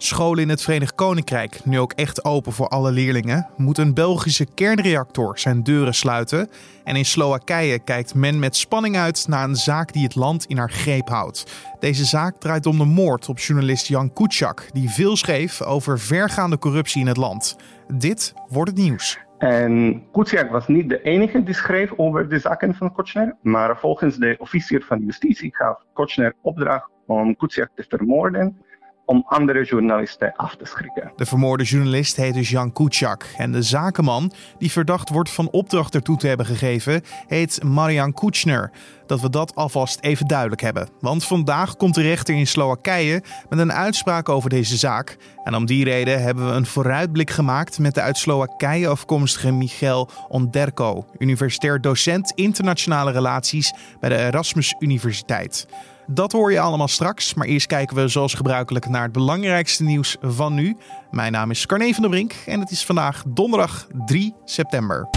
Scholen in het Verenigd Koninkrijk, nu ook echt open voor alle leerlingen, moet een Belgische kernreactor zijn deuren sluiten. En in Slowakije kijkt men met spanning uit naar een zaak die het land in haar greep houdt. Deze zaak draait om de moord op journalist Jan Kuciak, die veel schreef over vergaande corruptie in het land. Dit wordt het nieuws. En Kuciak was niet de enige die schreef over de zaken van Kochner, maar volgens de officier van justitie gaf Kochner opdracht om Kuciak te vermoorden om andere journalisten af te schrikken. De vermoorde journalist heet dus Jan Kuciak. En de zakenman, die verdacht wordt van opdracht ertoe te hebben gegeven, heet Marian Kuchner. Dat we dat alvast even duidelijk hebben. Want vandaag komt de rechter in Slowakije met een uitspraak over deze zaak. En om die reden hebben we een vooruitblik gemaakt met de uit Slowakije afkomstige Michel Onderko, universitair docent internationale relaties bij de Erasmus Universiteit. Dat hoor je allemaal straks, maar eerst kijken we zoals gebruikelijk naar het belangrijkste nieuws van nu. Mijn naam is Carne van der Brink en het is vandaag donderdag 3 september.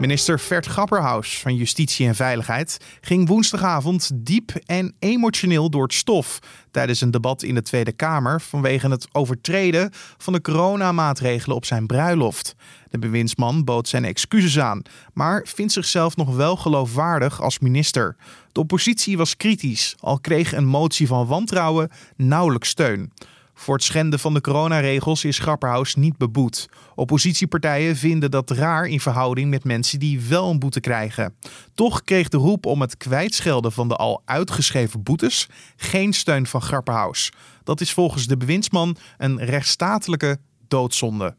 Minister Vert Grapperhaus van Justitie en Veiligheid ging woensdagavond diep en emotioneel door het stof tijdens een debat in de Tweede Kamer vanwege het overtreden van de coronamaatregelen op zijn bruiloft. De bewindsman bood zijn excuses aan, maar vindt zichzelf nog wel geloofwaardig als minister. De oppositie was kritisch, al kreeg een motie van wantrouwen nauwelijks steun. Voor het schenden van de coronaregels is Grapperhaus niet beboet. Oppositiepartijen vinden dat raar in verhouding met mensen die wel een boete krijgen. Toch kreeg de roep om het kwijtschelden van de al uitgeschreven boetes geen steun van Grapperhaus. Dat is volgens de bewindsman een rechtsstatelijke doodzonde.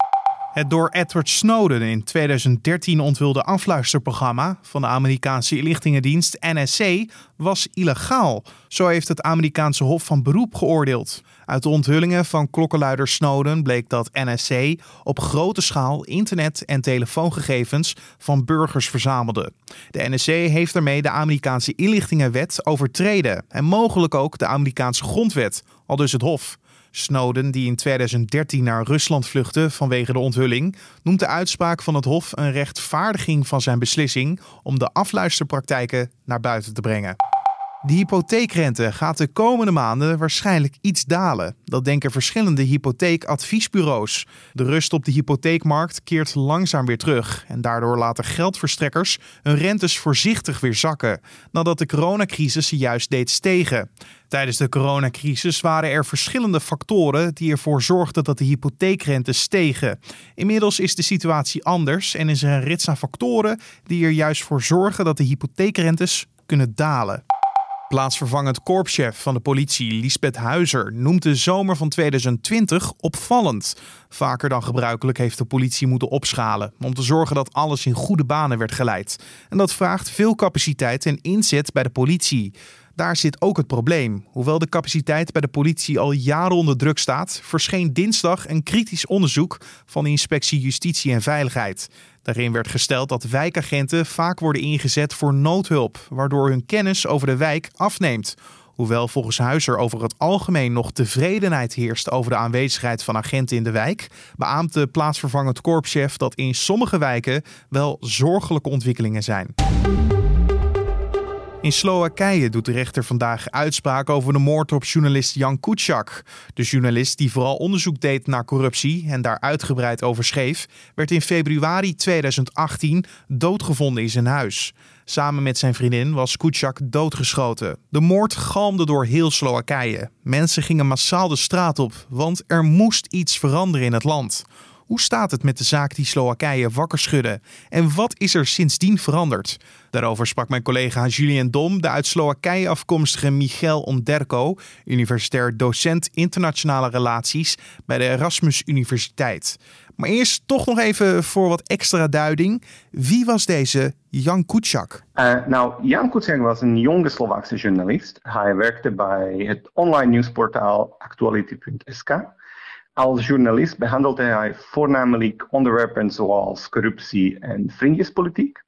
Het door Edward Snowden in 2013 onthulde afluisterprogramma van de Amerikaanse inlichtingendienst NSC was illegaal. Zo heeft het Amerikaanse Hof van Beroep geoordeeld. Uit de onthullingen van klokkenluider Snowden bleek dat NSC op grote schaal internet- en telefoongegevens van burgers verzamelde. De NSC heeft daarmee de Amerikaanse inlichtingenwet overtreden en mogelijk ook de Amerikaanse grondwet, al dus het Hof. Snowden, die in 2013 naar Rusland vluchtte vanwege de onthulling, noemt de uitspraak van het Hof een rechtvaardiging van zijn beslissing om de afluisterpraktijken naar buiten te brengen. De hypotheekrente gaat de komende maanden waarschijnlijk iets dalen. Dat denken verschillende hypotheekadviesbureaus. De rust op de hypotheekmarkt keert langzaam weer terug. En daardoor laten geldverstrekkers hun rentes voorzichtig weer zakken. Nadat de coronacrisis ze juist deed stegen. Tijdens de coronacrisis waren er verschillende factoren die ervoor zorgden dat de hypotheekrente stegen. Inmiddels is de situatie anders en is er een rits aan factoren die er juist voor zorgen dat de hypotheekrentes kunnen dalen. Plaatsvervangend korpschef van de politie, Lisbeth Huizer, noemt de zomer van 2020 opvallend. Vaker dan gebruikelijk heeft de politie moeten opschalen om te zorgen dat alles in goede banen werd geleid. En dat vraagt veel capaciteit en inzet bij de politie. Daar zit ook het probleem. Hoewel de capaciteit bij de politie al jaren onder druk staat, verscheen dinsdag een kritisch onderzoek van de Inspectie Justitie en Veiligheid. Daarin werd gesteld dat wijkagenten vaak worden ingezet voor noodhulp, waardoor hun kennis over de wijk afneemt. Hoewel volgens Huizer over het algemeen nog tevredenheid heerst over de aanwezigheid van agenten in de wijk, beaamt de plaatsvervangend korpschef dat in sommige wijken wel zorgelijke ontwikkelingen zijn. In Slowakije doet de rechter vandaag uitspraak over de moord op journalist Jan Kuciak. De journalist die vooral onderzoek deed naar corruptie en daar uitgebreid over schreef, werd in februari 2018 doodgevonden in zijn huis. Samen met zijn vriendin was Kuciak doodgeschoten. De moord galmde door heel Slowakije. Mensen gingen massaal de straat op, want er moest iets veranderen in het land. Hoe staat het met de zaak die Slowakije wakker schudde? En wat is er sindsdien veranderd? Daarover sprak mijn collega Julien Dom, de uit Slowakije afkomstige Michel Onderko, universitair docent internationale relaties bij de Erasmus Universiteit. Maar eerst toch nog even voor wat extra duiding. Wie was deze Jan Kuciak? Uh, nou, Jan Kuciak was een jonge Slovaakse journalist. Hij werkte bij het online nieuwsportaal Actuality.sk. Als journalist behandelde hij voornamelijk onderwerpen zoals corruptie en vriendjespolitiek.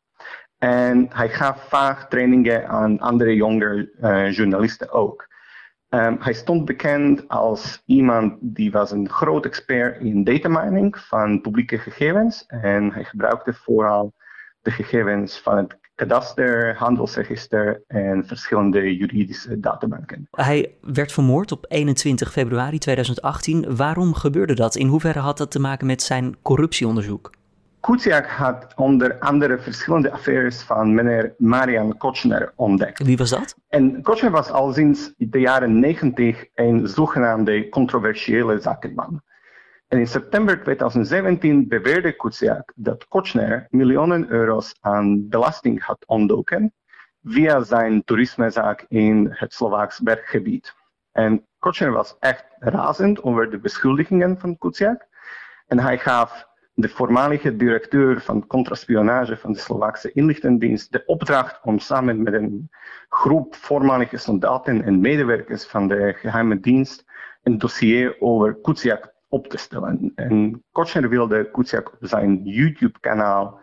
En hij gaf vaak trainingen aan andere jonge uh, journalisten ook. Um, hij stond bekend als iemand die was een groot expert in data mining van publieke gegevens. En hij gebruikte vooral de gegevens van het kadaster, handelsregister en verschillende juridische databanken. Hij werd vermoord op 21 februari 2018. Waarom gebeurde dat? In hoeverre had dat te maken met zijn corruptieonderzoek? Kuciak had onder andere verschillende affaires van meneer Marian Kochner ontdekt. Wie was dat? En Kochner was al sinds de jaren 90 een zogenaamde controversiële zakenman. En in september 2017 beweerde Kuciak dat Kochner miljoenen euro's aan belasting had ontdoken via zijn toerismezaak in het Slovaaks berggebied. En Kochner was echt razend over de beschuldigingen van Kuciak. En hij gaf de voormalige directeur van contraspionage van de Slovaakse inlichtingendienst de opdracht om samen met een groep voormalige soldaten en medewerkers van de geheime dienst een dossier over Kuciak op te stellen. En Kochner wilde Kuciak op zijn YouTube-kanaal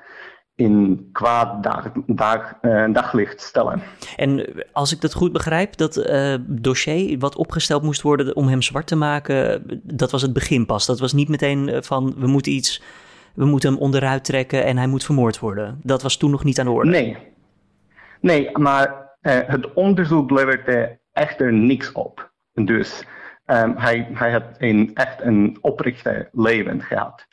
in kwaad dag, dag, uh, daglicht stellen. En als ik dat goed begrijp, dat uh, dossier wat opgesteld moest worden om hem zwart te maken, dat was het begin pas. Dat was niet meteen eh, van we moeten iets, we moeten hem onderuit trekken en hij moet vermoord worden. Dat was toen nog niet aan de orde. Nee, nee maar uh, het onderzoek leverde echter niks op. Dus um, hij, hij had een, echt een oprichte leven gehad.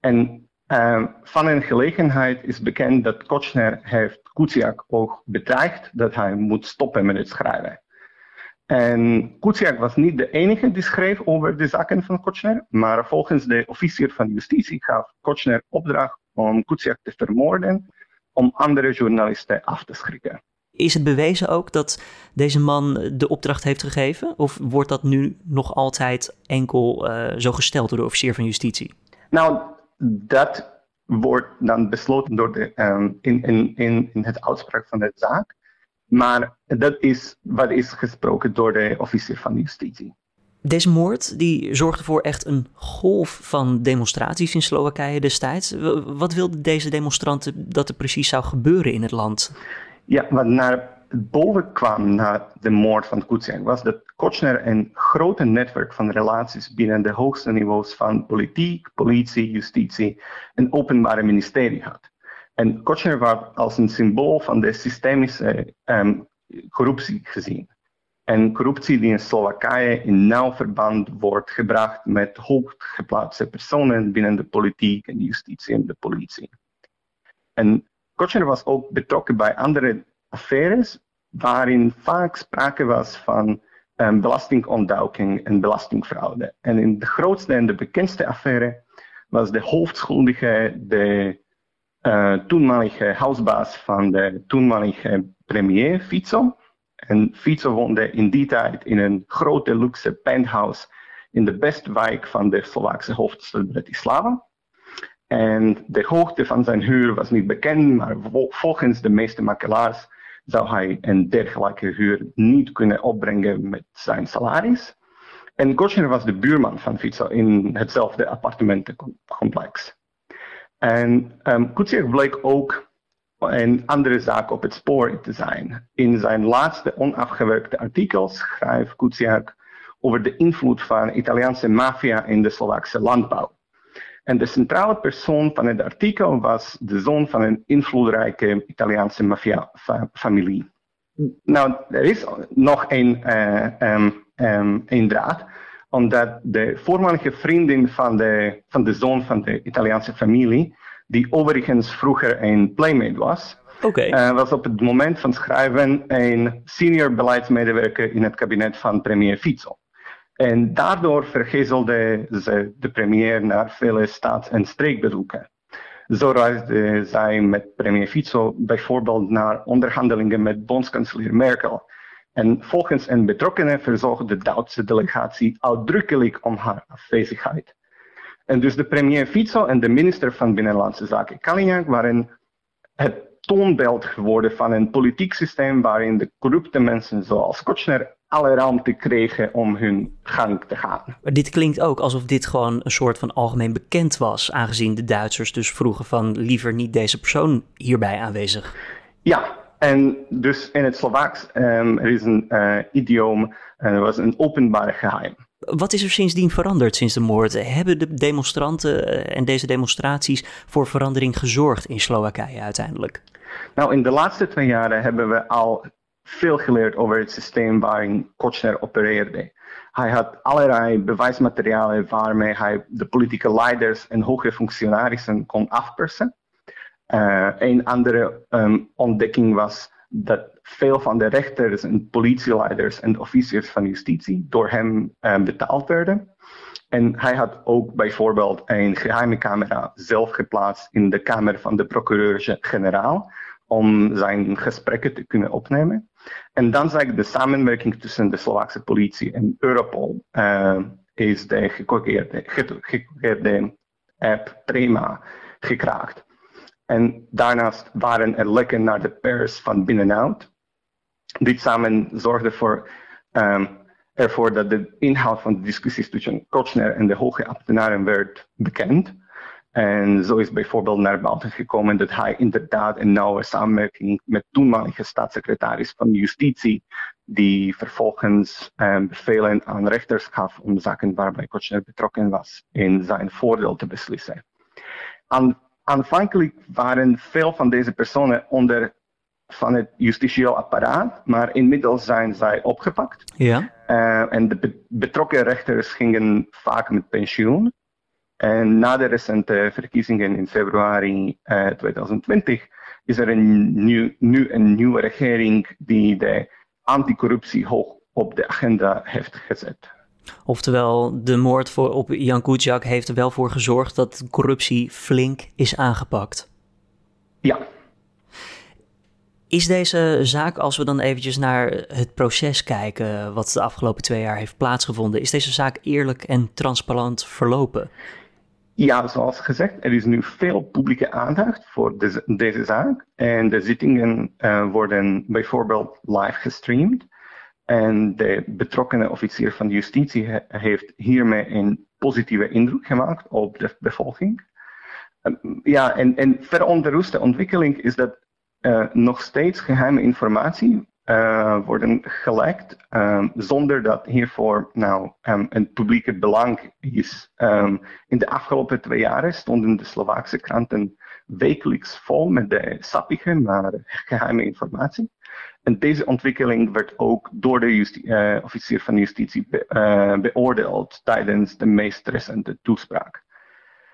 En um, van een gelegenheid is bekend dat Kochner heeft Kuciak ook bedreigd dat hij moet stoppen met het schrijven. En Kuciak was niet de enige die schreef over de zaken van Kochner, maar volgens de officier van justitie gaf Kochner opdracht om Kuciak te vermoorden om andere journalisten af te schrikken. Is het bewezen ook dat deze man de opdracht heeft gegeven? Of wordt dat nu nog altijd enkel uh, zo gesteld door de officier van justitie? Nou, dat wordt dan besloten door de, um, in, in, in, in het uitspraak van de zaak. Maar dat is wat is gesproken door de officier van justitie. Deze moord die zorgde voor echt een golf van demonstraties in Slowakije destijds. Wat wilden deze demonstranten dat er precies zou gebeuren in het land? Ja, wat naar boven kwam na de moord van Kuciak was dat Kochner een grote netwerk van relaties binnen de hoogste niveaus van politiek, politie, justitie en openbare ministerie had. En Kochner werd als een symbool van de systemische um, corruptie gezien. En corruptie die in Slowakije in nauw verband wordt gebracht met hooggeplaatste personen binnen de politiek en justitie en de politie. En Kochner was ook betrokken bij andere affaires waarin vaak sprake was van um, belastingontduiking en belastingfraude. En in de grootste en de bekendste affaire was de hoofdschuldige de uh, toenmalige huisbaas van de toenmalige premier Fico. En Fico woonde in die tijd in een grote luxe penthouse in de beste wijk van de Slovaakse hoofdstad Bratislava. En de hoogte van zijn huur was niet bekend, maar volgens de meeste makelaars zou hij een dergelijke huur niet kunnen opbrengen met zijn salaris. En Kochner was de buurman van Fico in hetzelfde appartementencomplex. En um, bleek ook een andere zaak op het spoor te zijn. In zijn laatste onafgewerkte artikel schrijft Kuciak over de invloed van Italiaanse maffia in de Slovaakse landbouw. En de centrale persoon van het artikel was de zoon van een invloedrijke Italiaanse maffia-familie. Nou, er is nog een, uh, um, um, een draad, omdat de voormalige vriendin van de, van de zoon van de Italiaanse familie, die overigens vroeger een playmate was, okay. uh, was op het moment van schrijven een senior beleidsmedewerker in het kabinet van premier Fico. En daardoor vergezelde ze de premier naar vele staats- en streekbezoeken. Zo reisde zij met premier Fico bijvoorbeeld naar onderhandelingen met bondskanselier Merkel. En volgens een betrokkenen verzocht de Duitse delegatie uitdrukkelijk om haar afwezigheid. En dus de premier Fico en de minister van Binnenlandse Zaken Kaliňák waren het toonbeeld geworden van een politiek systeem waarin de corrupte mensen zoals Kochner alle ruimte kregen om hun gang te gaan. Maar dit klinkt ook alsof dit gewoon een soort van algemeen bekend was, aangezien de Duitsers dus vroegen van liever niet deze persoon hierbij aanwezig. Ja, en dus in het Slovaaks um, er is een uh, idioom en er was een openbare geheim. Wat is er sindsdien veranderd sinds de moord? Hebben de demonstranten eh, en deze demonstraties voor verandering gezorgd in Slowakije uiteindelijk? Nou, in de laatste twee jaren hebben we al veel geleerd over het systeem waarin Kochner opereerde. Hij had allerlei bewijsmaterialen waarmee hij de politieke leiders en hoge functionarissen kon afpersen. Uh, een andere um, ontdekking was dat veel van de rechters en politieleiders en officiers van justitie door hem um, betaald werden. En hij had ook bijvoorbeeld een geheime camera zelf geplaatst in de kamer van de procureur-generaal om zijn gesprekken te kunnen opnemen. En dan zag ik de samenwerking tussen de Slovaakse politie en Europol uh, is de gecorrigeerde app Prima gekraakt. En daarnaast waren er lekken naar de pers van binnenuit. Dit samen zorgde voor, um, ervoor dat de inhoud van de discussies tussen Kochner en de hoge ambtenaren werd bekend. En zo is bijvoorbeeld naar buiten gekomen dat hij inderdaad een nauwe samenwerking met toenmalige staatssecretaris van Justitie, die vervolgens um, bevelen aan rechters gaf om zaken waarbij Kochner betrokken was, in zijn voordeel te beslissen. Aan, aanvankelijk waren veel van deze personen onder van het justitieel apparaat, maar inmiddels zijn zij opgepakt. Ja. Uh, en de betrokken rechters gingen vaak met pensioen. En na de recente verkiezingen in februari uh, eh, 2020 is er een nieuw, nu een nieuwe regering die de anticorruptie hoog op de agenda heeft gezet. Oftewel, de moord voor, op Jan Kuciak heeft er wel voor gezorgd dat corruptie flink is aangepakt. Ja. Is deze zaak, als we dan eventjes naar het proces kijken, wat de afgelopen twee jaar heeft plaatsgevonden, is deze zaak eerlijk en transparant verlopen? Ja, zoals gezegd, er is nu veel publieke aandacht voor deze zaak. En de zittingen uh, worden bijvoorbeeld live gestreamd. En de betrokkenen officier van justitie he heeft hiermee een positieve indruk gemaakt op de bevolking. Um, ja, en, en ontwikkeling is dat uh, nog steeds geheime informatie uh, worden gelekt um, zonder dat hiervoor nou um, een publieke belang is. Um, in de afgelopen twee jaren stonden de Slovaakse kranten wekelijks vol met de sappige, maar geheime informatie. En deze ontwikkeling werd ook door de uh, officier van justitie be uh, beoordeeld tijdens de meest recente toespraak.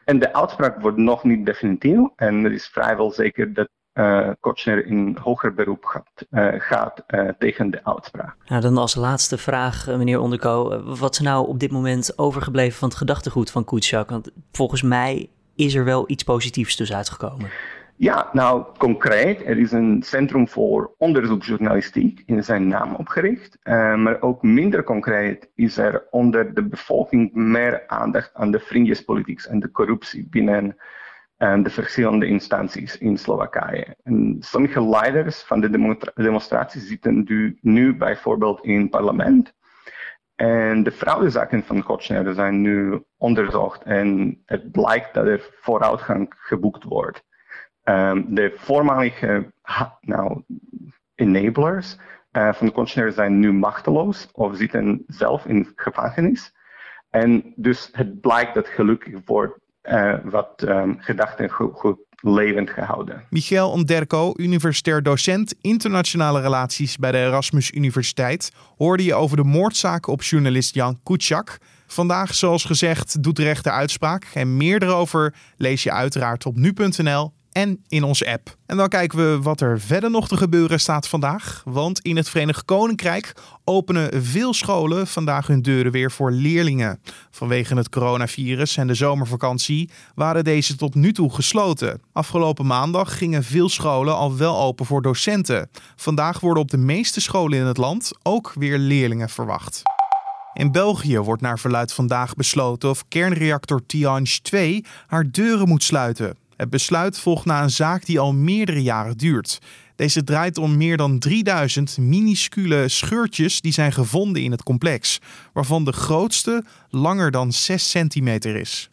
En de uitspraak wordt nog niet definitief en het is vrijwel zeker dat uh, Kochner in hoger beroep gaat, uh, gaat uh, tegen de uitspraak. Nou, dan als laatste vraag, meneer Onderko. Wat is nou op dit moment overgebleven van het gedachtegoed van Kuciak? Want volgens mij is er wel iets positiefs dus uitgekomen. Ja, nou concreet, er is een centrum voor onderzoeksjournalistiek in zijn naam opgericht. maar ook minder concreet is er onder de bevolking meer aandacht aan de vriendjespolitiek en de corruptie binnen en de verschillende instanties in Slowakije. En sommige leiders van de demonstraties zitten nu, bijvoorbeeld in het parlement. En de fraudezaken van Kochner zijn nu onderzocht en het blijkt dat er vooruitgang geboekt wordt. Um, de voormalige nou, enablers uh, van Kochner zijn nu machteloos of zitten zelf in gevangenis. En dus het blijkt dat gelukkig wordt wat um, gedachten goed, levend gehouden. Michael Onderko, universitair docent internationale relaties bij de Erasmus Universiteit, hoorde je over de moordzaak op journalist Jan Kuciak. Vandaag, zoals gezegd, doet de rechter uitspraak. En meer erover lees je uiteraard op nu.nl en in onze app. En dan kijken we wat er verder nog te gebeuren staat vandaag. Want in het Verenigd Koninkrijk openen veel scholen vandaag hun deuren weer voor leerlingen. Vanwege het coronavirus en de zomervakantie waren deze tot nu toe gesloten. Afgelopen maandag gingen veel scholen al wel open voor docenten. Vandaag worden op de meeste scholen in het land ook weer leerlingen verwacht. In België wordt naar verluid vandaag besloten of kernreactor Tihange 2 haar deuren moet sluiten. Het besluit volgt na een zaak die al meerdere jaren duurt. Deze draait om meer dan 3000 minuscule scheurtjes die zijn gevonden in het complex, waarvan de grootste langer dan 6 centimeter is.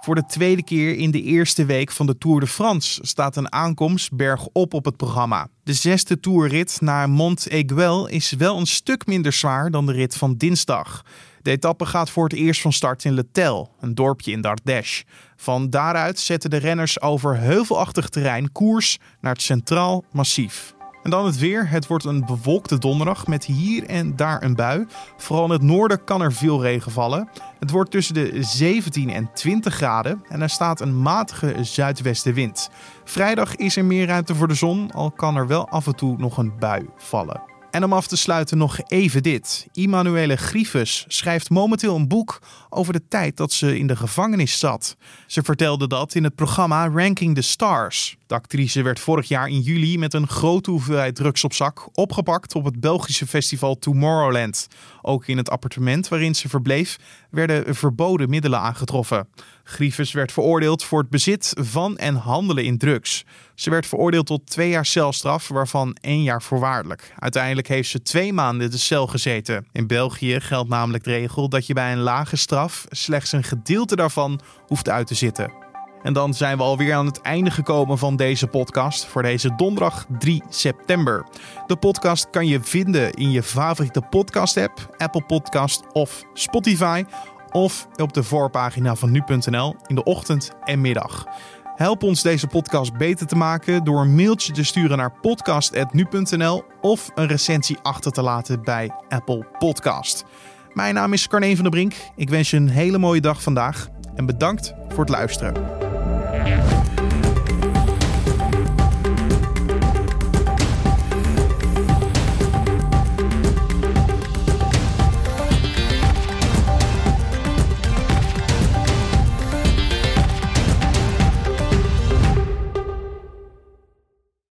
Voor de tweede keer in de eerste week van de Tour de France staat een aankomst bergop op het programma. De zesde toerrit naar Mont Aiguel is wel een stuk minder zwaar dan de rit van dinsdag. De etappe gaat voor het eerst van start in Le Tel, een dorpje in Dardèche. Van daaruit zetten de renners over heuvelachtig terrein koers naar het Centraal Massief. En dan het weer. Het wordt een bewolkte donderdag met hier en daar een bui. Vooral in het noorden kan er veel regen vallen. Het wordt tussen de 17 en 20 graden en er staat een matige zuidwestenwind. Vrijdag is er meer ruimte voor de zon, al kan er wel af en toe nog een bui vallen. En om af te sluiten nog even dit. Immanuele Griefus schrijft momenteel een boek over de tijd dat ze in de gevangenis zat. Ze vertelde dat in het programma Ranking the Stars. De actrice werd vorig jaar in juli met een grote hoeveelheid drugs op zak opgepakt op het Belgische festival Tomorrowland. Ook in het appartement waarin ze verbleef werden verboden middelen aangetroffen. Grievous werd veroordeeld voor het bezit van en handelen in drugs. Ze werd veroordeeld tot twee jaar celstraf, waarvan één jaar voorwaardelijk. Uiteindelijk heeft ze twee maanden de cel gezeten. In België geldt namelijk de regel dat je bij een lage straf slechts een gedeelte daarvan hoeft uit te zitten. En dan zijn we alweer aan het einde gekomen van deze podcast voor deze donderdag 3 september. De podcast kan je vinden in je favoriete podcast-app, Apple Podcast of Spotify. Of op de voorpagina van nu.nl in de ochtend en middag. Help ons deze podcast beter te maken door een mailtje te sturen naar podcast.nu.nl of een recensie achter te laten bij Apple Podcast. Mijn naam is Carne van der Brink. Ik wens je een hele mooie dag vandaag en bedankt voor het luisteren. Bye.